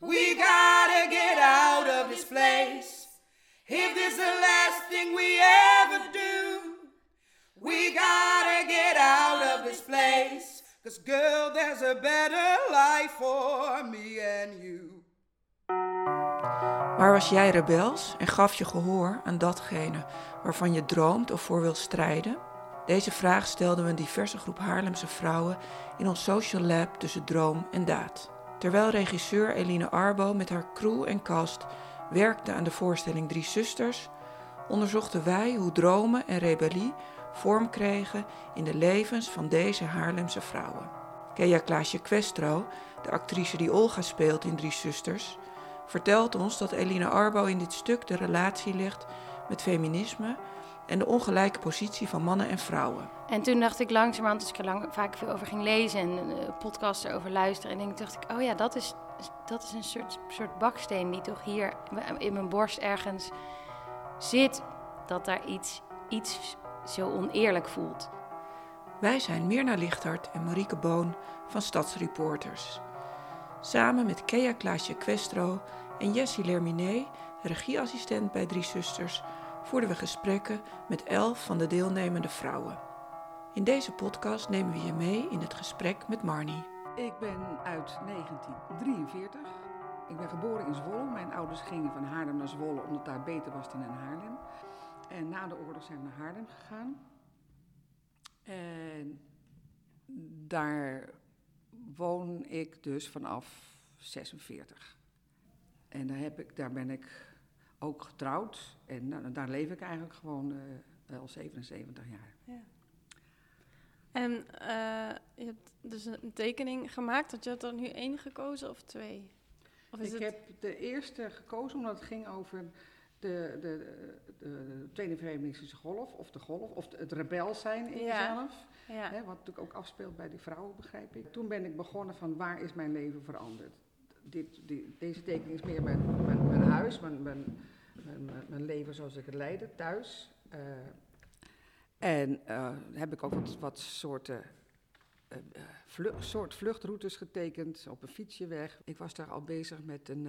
We gotta get out of this place. If this is the last thing we ever do, we gotta get out of this place. Cause girl, there's a better life for me and you. Maar was jij rebels en gaf je gehoor aan datgene waarvan je droomt of voor wilt strijden? Deze vraag stelden we een diverse groep Haarlemse vrouwen in ons social lab tussen droom en daad. Terwijl regisseur Eline Arbo met haar crew en cast werkte aan de voorstelling Drie Zusters, onderzochten wij hoe dromen en rebellie vorm kregen in de levens van deze Haarlemse vrouwen. Kea Klaasje Questro, de actrice die Olga speelt in Drie Zusters, vertelt ons dat Eline Arbo in dit stuk de relatie legt met feminisme en de ongelijke positie van mannen en vrouwen. En toen dacht ik langzamerhand, als ik er lang, vaak veel over ging lezen en uh, podcasts erover luisteren, en dacht ik, oh ja, dat is, dat is een soort, soort baksteen die toch hier in mijn borst ergens zit, dat daar iets, iets zo oneerlijk voelt. Wij zijn Mirna Lichthart en Marieke Boon van Stadsreporters. Samen met Kea Klaasje Questro en Jessie Lerminé, regieassistent bij Drie Zusters, voerden we gesprekken met elf van de deelnemende vrouwen. In deze podcast nemen we je mee in het gesprek met Marnie. Ik ben uit 1943. Ik ben geboren in Zwolle. Mijn ouders gingen van Haarlem naar Zwolle omdat daar beter was dan in Haarlem. En na de oorlog zijn we naar Haarlem gegaan. En daar woon ik dus vanaf 46. En daar, heb ik, daar ben ik ook getrouwd. En nou, daar leef ik eigenlijk gewoon uh, al 77 jaar. Ja. En uh, je hebt dus een tekening gemaakt. Had je er nu één gekozen of twee? Of ik heb de eerste gekozen omdat het ging over de, de, de, tweede feministische golf, of de golf, of het rebel zijn in jezelf. Ja. Hè, wat natuurlijk ook afspeelt bij die vrouwen, begrijp ik. Toen ben ik begonnen van waar is mijn leven veranderd? Dit, deze tekening is meer mijn, mijn, mijn huis, mijn, mijn, mijn, leven zoals ik het leidde, thuis. Uh, en uh, heb ik ook wat, wat soorten uh, vlucht, soort vluchtroutes getekend op een fietsje weg. Ik was daar al bezig met een,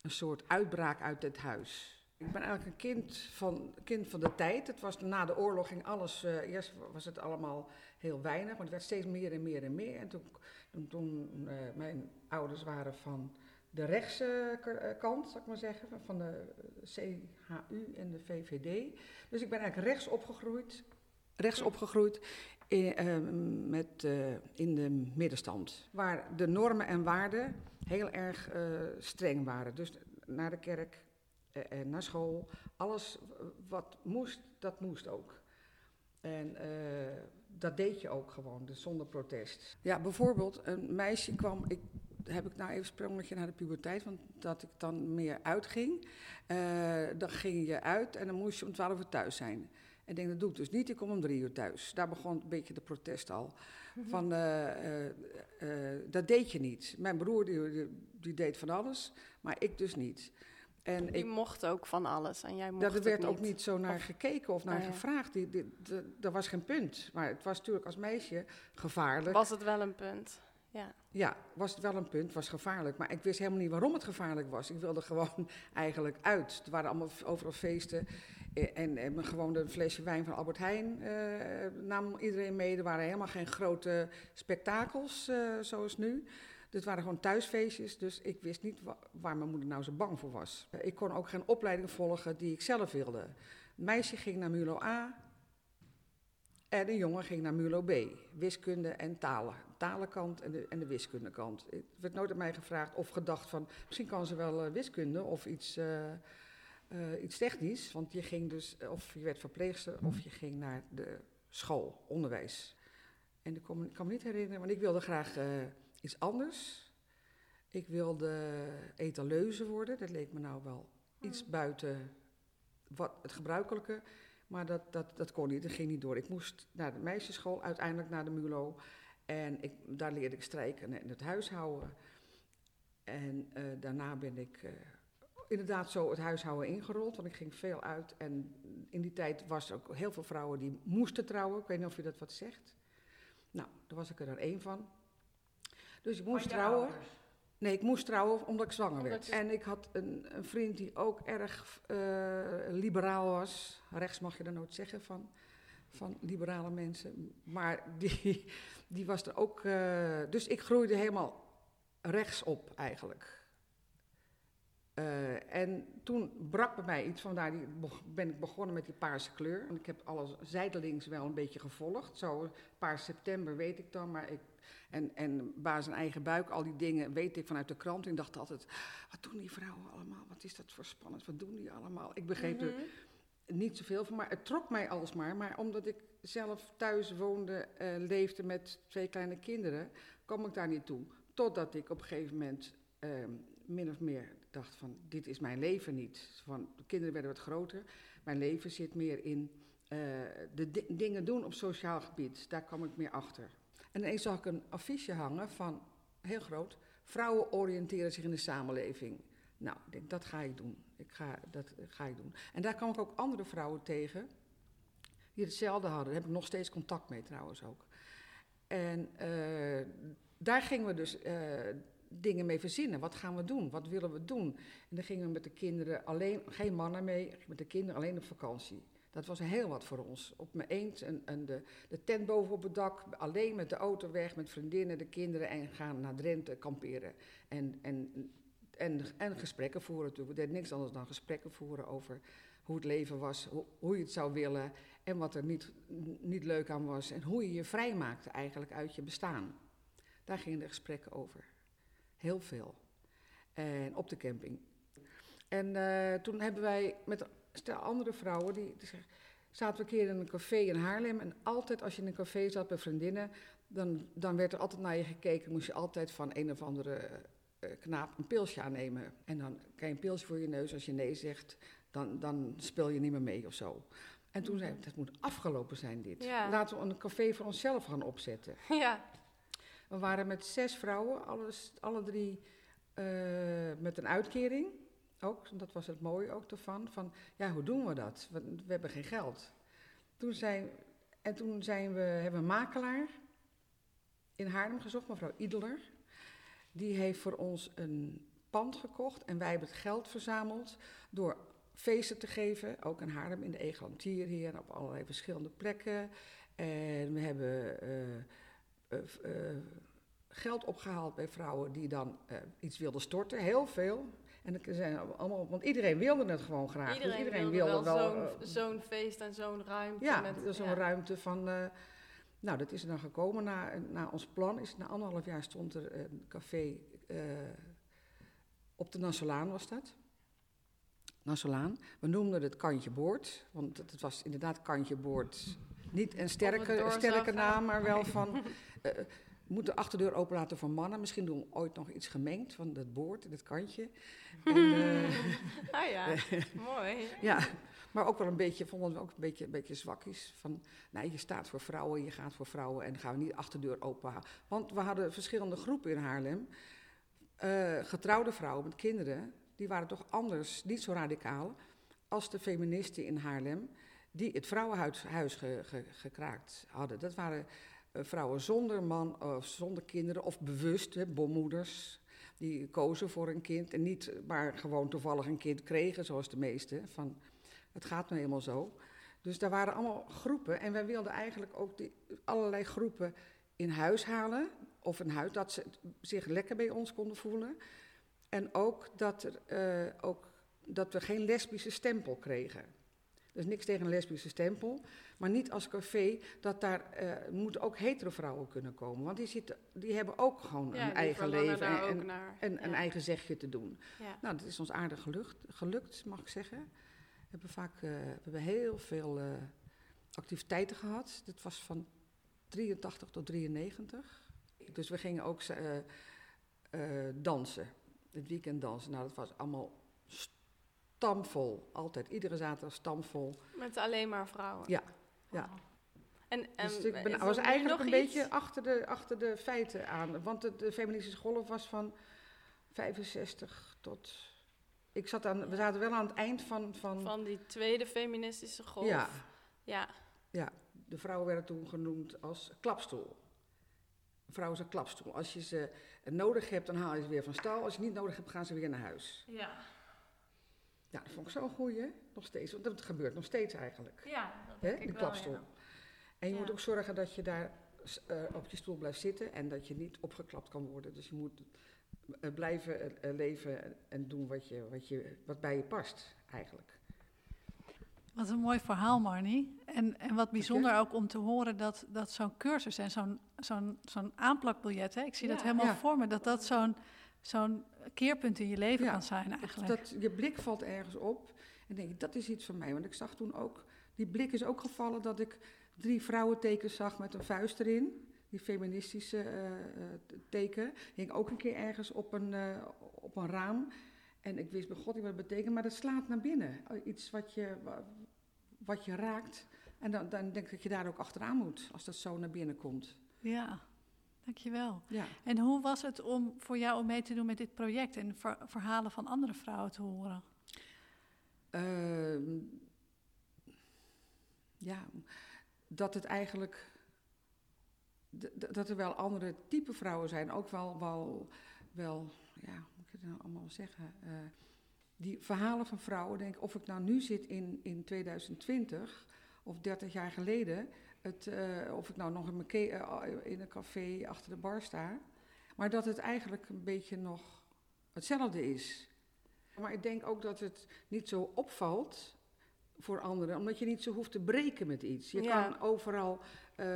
een soort uitbraak uit het huis. Ik ben eigenlijk een kind van, kind van de tijd. Het was na de oorlog ging alles. Eerst was het allemaal heel weinig, maar het werd steeds meer en meer en meer. En toen, toen mijn ouders waren van de rechtse uh, kant, zal ik maar zeggen, van de CHU en de VVD. Dus ik ben eigenlijk rechts opgegroeid, rechts opgegroeid in, met, in de middenstand. Waar de normen en waarden heel erg streng waren. Dus naar de kerk, en eh, eh, naar school. Alles wat moest, dat moest ook. En dat deed je ook gewoon, dus zonder protest. Ja, bijvoorbeeld, een meisje kwam. Ik, heb ik nou even een sprongetje naar de puberteit, want dat ik dan meer uitging. Uh, dan ging je uit en dan moest je om twaalf uur thuis zijn. En ik denk, dat doe ik dus niet, ik kom om drie uur thuis. Daar begon een beetje de protest al. Mhm. Van, uh, dat deed je niet. Mijn broer die, die, deed van alles, maar ik dus niet. En die ik, mocht ook van alles en jij mocht dat, Er werd ook niet zo naar gekeken of naar oh gevraagd. Die, die, er was geen punt. Maar het was natuurlijk als meisje gevaarlijk. Was het wel een punt? Ja. was het wel een punt, was gevaarlijk. Maar ik wist helemaal niet waarom het gevaarlijk was. Ik wilde gewoon eigenlijk uit. Er waren allemaal overal feesten. Eh, en, en gewoon een flesje wijn van Albert Heijn eh, nam iedereen mee. Er waren helemaal geen grote spektakels uh, zoals nu. Dit waren gewoon thuisfeestjes, dus ik wist niet waar mijn moeder nou zo bang voor was. Ik kon ook geen opleiding volgen die ik zelf wilde. Een meisje ging naar MULO A en een jongen ging naar MULO B. Wiskunde en talen. Talenkant en de, en de wiskundekant. Het werd nooit aan mij gevraagd of gedacht van... misschien kan ze wel uh, wiskunde of iets, uh, uh, iets technisch. Want je ging dus, of je werd verpleegster of je ging naar de school, onderwijs. En ik kan, kan me niet herinneren, want ik wilde graag iets anders. Ik wilde etaleuze worden. Dat leek me nou wel iets mm. buiten wat, het gebruikelijke. Maar dat, dat, dat kon niet, dat ging niet door. Ik moest naar de meisjesschool, uiteindelijk naar de MULO. En ik, daar leerde ik strijken en het huishouden. En uh, daarna ben ik uh, inderdaad zo het huishouden ingerold, want ik ging veel uit. En in die tijd was er ook heel veel vrouwen die moesten trouwen. Ik weet niet of je dat wat zegt. Nou, daar was ik er dan één van. Dus ik moest trouwen. Nee, ik moest trouwen omdat ik zwanger Omdat werd. je- En ik had een, een vriend die ook erg eh, liberaal was. Rechts mag je dan nooit zeggen van, van liberale mensen. Maar die, die was er ook... eh, dus ik groeide helemaal rechts op eigenlijk. Eh, en toen brak bij mij iets, vandaar die, beg- ben ik begonnen met die paarse kleur. En ik heb alles zijdelings wel een beetje gevolgd. Zo, paars september weet ik dan, maar ik en, en baas en eigen buik, al die dingen weet ik vanuit de krant. En ik dacht altijd, wat doen die vrouwen allemaal? Wat is dat voor spannend? Wat doen die allemaal? Ik begreep er Mhm. niet zoveel van, maar het trok mij alsmaar. Maar omdat ik zelf thuis woonde, eh, leefde met twee kleine kinderen, kwam ik daar niet toe. Totdat ik op een gegeven moment eh, min of meer dacht van, dit is mijn leven niet. Van, de kinderen werden wat groter. Mijn leven zit meer in eh, de di- dingen doen op sociaal gebied. Daar kwam ik meer achter. En ineens zag ik een affiche hangen van, heel groot, vrouwen oriënteren zich in de samenleving. Nou, ik denk, dat ga ik doen. Ik ga, dat ga ik doen. En daar kwam ik ook andere vrouwen tegen die hetzelfde hadden. Daar heb ik nog steeds contact mee trouwens ook. En eh, daar gingen we dus eh, dingen mee verzinnen. Wat gaan we doen? Wat willen we doen? En dan gingen we met de kinderen alleen, geen mannen mee, met de kinderen alleen op vakantie. Dat was heel wat voor ons. Op mijn eend en, en de, de tent boven op het dak, alleen met de auto weg, met vriendinnen, de kinderen en gaan naar Drenthe kamperen. En, en, en, en gesprekken voeren natuurlijk. We deden niks anders dan gesprekken voeren over hoe het leven was, hoe, hoe je het zou willen en wat er niet, niet leuk aan was. En hoe je je vrijmaakte eigenlijk uit je bestaan. Daar gingen de gesprekken over. Heel veel. En op de camping. En eh, toen hebben wij met stel andere vrouwen, die, die zeggen, zaten we een keer in een café in Haarlem. En altijd als je in een café zat bij vriendinnen, dan, dan werd er altijd naar je gekeken. Moest je altijd van een of andere eh, knaap een pilsje aannemen. En dan krijg je een pilsje voor je neus. Als je nee zegt, dan, dan speel je niet meer mee of zo. En toen zei ik, dat moet afgelopen zijn dit. Ja. Laten we een café voor onszelf gaan opzetten. Ja. We waren met zes vrouwen, alles, alle drie eh, met een uitkering. Ook, dat was het mooie ook ervan. Van, ja, hoe doen we dat? We, hebben geen geld. Toen zijn, en toen zijn we, hebben we een makelaar in Haarlem gezocht, mevrouw Ideler. Die heeft voor ons een pand gekocht en wij hebben het geld verzameld door feesten te geven. Ook in Haarlem, in de Egelantier hier, op allerlei verschillende plekken. En we hebben eh, geld opgehaald bij vrouwen die dan eh, iets wilden storten. Heel veel. En er zijn allemaal, want iedereen wilde het gewoon graag. Dus Iedereen, wilde, wel zo'n, eh, zo'n feest en zo'n ruimte. ja, met, dat zo'n ja. ruimte van. eh, nou, dat is er dan gekomen. Na, na ons plan is na anderhalf jaar stond er een café eh, op de Nassolaan was dat. Nassolaan. We noemden het Kantje Boord, want het, was inderdaad Kantje Boord. Niet een sterke, sterke naam, maar wel van. eh, we moeten de achterdeur open laten voor mannen. Misschien doen we ooit nog iets gemengd van dat boord het kantje. En, eh, Ah ja, mooi. ja, maar ook wel een beetje, vonden we ook een beetje, een beetje zwakjes. Van, nee, je staat voor vrouwen, je gaat voor vrouwen en gaan we niet de achterdeur open houden. Want we hadden verschillende groepen in Haarlem. Eh, getrouwde vrouwen met kinderen, die waren toch anders, niet zo radicaal als de feministen in Haarlem, die het vrouwenhuis huis ge- ge- gekraakt hadden. Dat waren eh, vrouwen zonder man of zonder kinderen of bewust, hè, bommoeders. Die kozen voor een kind en niet maar gewoon toevallig een kind kregen, zoals de meesten. Van, het gaat nou helemaal zo. Dus daar waren allemaal groepen. En wij wilden eigenlijk ook die, allerlei groepen in huis halen. Of een huis, dat ze zich lekker bij ons konden voelen. En ook dat, er, eh, ook dat we geen lesbische stempel kregen. Dus niks tegen een lesbische stempel. Maar niet als café, dat daar eh, moeten ook hetero vrouwen kunnen komen. Want die, zitten, die hebben ook gewoon Ja, een eigen leven. en, ook naar. en ja. een eigen zegje te doen. Ja. Nou, dat is ons aardig gelukt, gelukt mag ik zeggen. We hebben vaak eh, we hebben heel veel eh, activiteiten gehad. Dit was van 83 tot 93. Dus we gingen ook dansen. Het weekend dansen. Nou, dat was allemaal stamvol. Altijd. Iedere zaterdag stamvol. Met alleen maar vrouwen. Ja, ja. En, en Dus ik ben, was eigenlijk een iets? beetje achter de, achter de feiten aan. Want de, de feministische golf was van 65 tot... Ik zat aan, we zaten wel aan het eind van... van, van die tweede feministische golf. Ja, Ja. ja, de vrouwen werden toen genoemd als klapstoel. vrouw is een klapstoel. Als je ze nodig hebt, dan haal je ze weer van stal. Als je niet nodig hebt, gaan ze weer naar huis. Ja. Ja, dat vond ik zo'n goeie, nog steeds. Want dat gebeurt nog steeds eigenlijk. Ja, dat Hè, denk ik de wel, klapstoel. ja. En je Ja. moet ook zorgen dat je daar eh, op je stoel blijft zitten en dat je niet opgeklapt kan worden. Dus je moet eh, blijven eh, leven en- en doen wat, je, wat, je, wat bij je past, eigenlijk. Wat een mooi verhaal, Marnie. En, en wat bijzonder ook om te horen dat, dat zo'n cursus en zo'n zo'n zo'n aanplakbiljet, hè, ik zie dat helemaal Ja. voor me, dat dat zo'n zo'n keerpunt in je leven Ja, kan zijn eigenlijk. dat, je blik valt ergens op en denk ik, dat is iets van mij. Want ik zag toen ook, die blik is ook gevallen dat ik drie vrouwentekens zag met een vuist erin. Die feministische eh, eh, teken. Hing ook een keer ergens op een, eh, op een raam. En ik wist bij God niet wat het betekent, maar dat slaat naar binnen. Iets wat je, wa- wat je raakt. En dan, dan denk ik dat je daar ook achteraan moet, als dat zo naar binnen komt. Ja, dankjewel. Ja. En hoe was het om voor jou om mee te doen met dit project en ver- verhalen van andere vrouwen te horen? Ehm, ja, dat het eigenlijk. Dat er wel andere type vrouwen zijn, ook wel, wel, wel ja, hoe moet ik het nou allemaal zeggen? Eh, die verhalen van vrouwen, denk ik, of ik nou nu zit in, in 2020 of 30 jaar geleden, het, eh, of ik nou nog in, mijn eh, in een café achter de bar sta, maar dat het eigenlijk een beetje nog hetzelfde is. Maar ik denk ook dat het niet zo opvalt voor anderen, omdat je niet zo hoeft te breken met iets. Je Ja. kan overal, eh,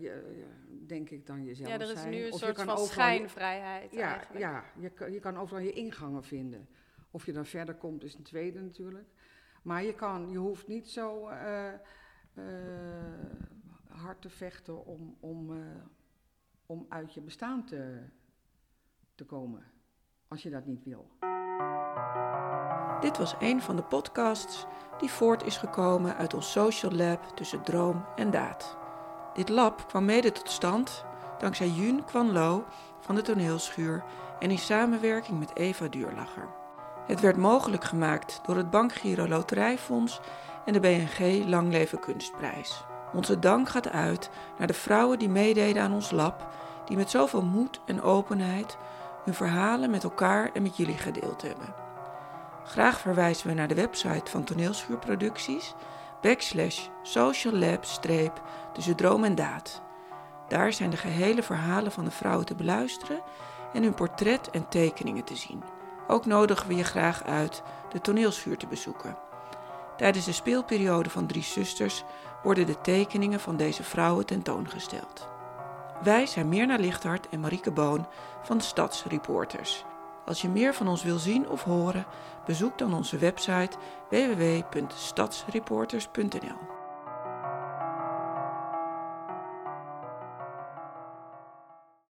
je- denk ik, dan jezelf Ja, er is zijn. nu een Of soort van overal schijnvrijheid ja, eigenlijk. ja je, kan, je kan overal je ingangen vinden. Of je dan verder komt, is een tweede natuurlijk. Maar je, kan, je hoeft niet zo eh, hard te vechten om, om, eh, om uit je bestaan te, te komen. Als je dat niet wil. Dit was een van de podcasts die voort is gekomen uit ons social lab tussen droom en daad. Dit lab kwam mede tot stand dankzij Jun Kwan Lo van de toneelschuur en in samenwerking met Eva Duurlacher. Het werd mogelijk gemaakt door het Bankgiro Loterijfonds en de BNG Langleven Kunstprijs. Onze dank gaat uit naar de vrouwen die meededen aan ons lab, die met zoveel moed en openheid hun verhalen met elkaar en met jullie gedeeld hebben. Graag verwijzen we naar de website van Toneelschuurproducties, backslash social lab streep tussen droom en daad. Daar zijn de gehele verhalen van de vrouwen te beluisteren en hun portret en tekeningen te zien. Ook nodigen we je graag uit de toneelschuur te bezoeken. Tijdens de speelperiode van Drie Zusters worden de tekeningen van deze vrouwen tentoongesteld. Wij zijn Mirna Lichthart en Marieke Boon van Stadsreporters. Als je meer van ons wil zien of horen, bezoek dan onze website www.stadsreporters.nl.